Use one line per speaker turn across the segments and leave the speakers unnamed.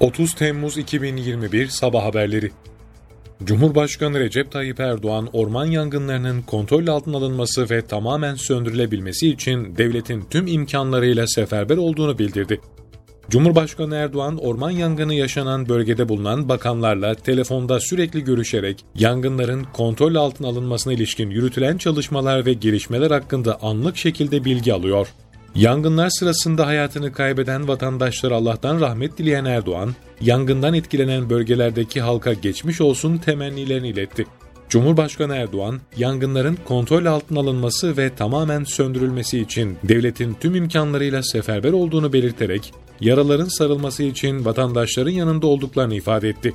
30 Temmuz 2021 Sabah Haberleri Cumhurbaşkanı Recep Tayyip Erdoğan, orman yangınlarının kontrol altına alınması ve tamamen söndürülebilmesi için devletin tüm imkanlarıyla seferber olduğunu bildirdi. Cumhurbaşkanı Erdoğan, orman yangını yaşanan bölgede bulunan bakanlarla telefonda sürekli görüşerek yangınların kontrol altına alınmasına ilişkin yürütülen çalışmalar ve gelişmeler hakkında anlık şekilde bilgi alıyor. Yangınlar sırasında hayatını kaybeden vatandaşlara Allah'tan rahmet dileyen Erdoğan, yangından etkilenen bölgelerdeki halka geçmiş olsun temennilerini iletti. Cumhurbaşkanı Erdoğan, yangınların kontrol altına alınması ve tamamen söndürülmesi için devletin tüm imkanlarıyla seferber olduğunu belirterek, yaraların sarılması için vatandaşların yanında olduklarını ifade etti.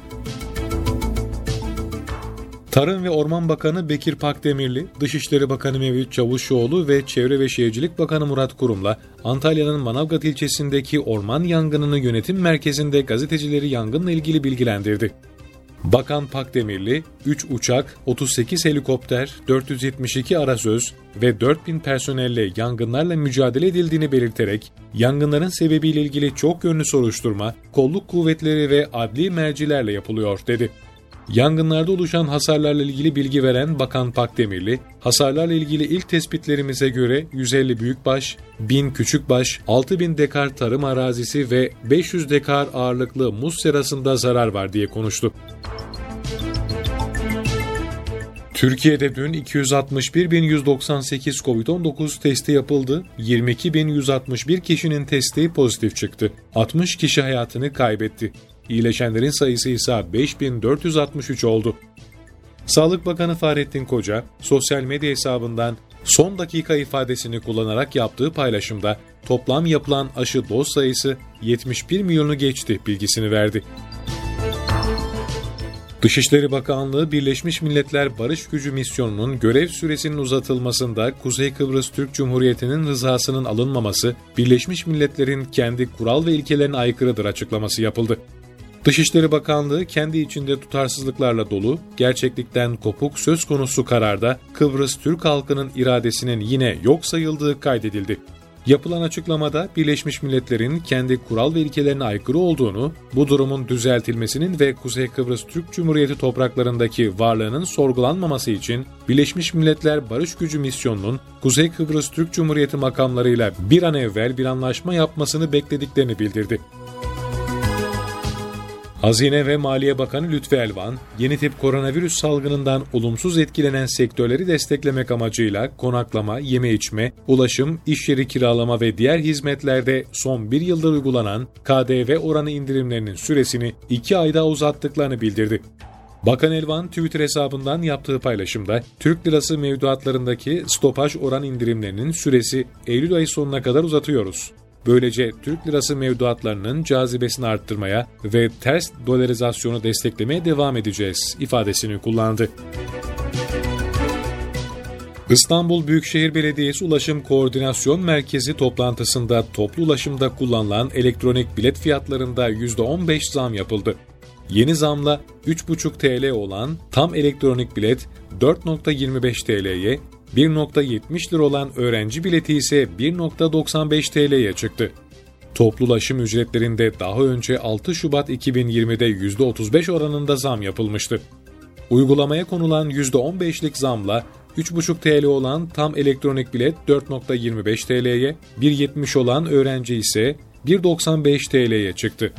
Tarım ve Orman Bakanı Bekir Pakdemirli, Dışişleri Bakanı Mevlüt Çavuşoğlu ve Çevre ve Şehircilik Bakanı Murat Kurum'la Antalya'nın Manavgat ilçesindeki orman yangınını yönetim merkezinde gazetecileri yangınla ilgili bilgilendirdi. Bakan Pakdemirli, 3 uçak, 38 helikopter, 472 arasöz ve 4000 personelle yangınlarla mücadele edildiğini belirterek, yangınların sebebiyle ilgili çok yönlü soruşturma, kolluk kuvvetleri ve adli mercilerle yapılıyor, dedi. Yangınlarda oluşan hasarlarla ilgili bilgi veren Bakan Pakdemirli, hasarlarla ilgili ilk tespitlerimize göre 150 büyükbaş, 1000 küçükbaş, 6000 dekar tarım arazisi ve 500 dekar ağırlıklı muz serasında zarar var diye konuştu. Türkiye'de dün 261.198 COVID-19 testi yapıldı. 22.161 kişinin testi pozitif çıktı. 60 kişi hayatını kaybetti. İyileşenlerin sayısı ise 5463 oldu. Sağlık Bakanı Fahrettin Koca, sosyal medya hesabından son dakika ifadesini kullanarak yaptığı paylaşımda toplam yapılan aşı doz sayısı 71 milyonu geçti bilgisini verdi. Dışişleri Bakanlığı Birleşmiş Milletler Barış Gücü misyonunun görev süresinin uzatılmasında Kuzey Kıbrıs Türk Cumhuriyeti'nin rızasının alınmaması Birleşmiş Milletler'in kendi kural ve ilkelerine aykırıdır açıklaması yapıldı. Dışişleri Bakanlığı kendi içinde tutarsızlıklarla dolu, gerçeklikten kopuk söz konusu kararda Kıbrıs Türk halkının iradesinin yine yok sayıldığı kaydedildi. Yapılan açıklamada Birleşmiş Milletler'in kendi kural ve ilkelerine aykırı olduğunu, bu durumun düzeltilmesinin ve Kuzey Kıbrıs Türk Cumhuriyeti topraklarındaki varlığının sorgulanmaması için Birleşmiş Milletler Barış Gücü Misyonu'nun Kuzey Kıbrıs Türk Cumhuriyeti makamlarıyla bir an evvel bir anlaşma yapmasını beklediklerini bildirdi. Hazine ve Maliye Bakanı Lütfi Elvan, yeni tip koronavirüs salgınından olumsuz etkilenen sektörleri desteklemek amacıyla konaklama, yeme içme, ulaşım, iş yeri kiralama ve diğer hizmetlerde son bir yıldır uygulanan KDV oranı indirimlerinin süresini iki ayda uzattıklarını bildirdi. Bakan Elvan Twitter hesabından yaptığı paylaşımda Türk lirası mevduatlarındaki stopaj oran indirimlerinin süresi Eylül ayı sonuna kadar uzatıyoruz. Böylece Türk lirası mevduatlarının cazibesini arttırmaya ve ters dolarizasyonu desteklemeye devam edeceğiz ifadesini kullandı. İstanbul Büyükşehir Belediyesi Ulaşım Koordinasyon Merkezi toplantısında toplu ulaşımda kullanılan elektronik bilet fiyatlarında %15 zam yapıldı. Yeni zamla 3,5 TL olan tam elektronik bilet 4.25 TL'ye, 1.70 lira olan öğrenci bileti ise 1.95 TL'ye çıktı. Toplu ulaşım ücretlerinde daha önce 6 Şubat 2020'de %35 oranında zam yapılmıştı. Uygulamaya konulan %15'lik zamla 3,5 TL olan tam elektronik bilet 4.25 TL'ye, 1.70 olan öğrenci ise 1.95 TL'ye çıktı.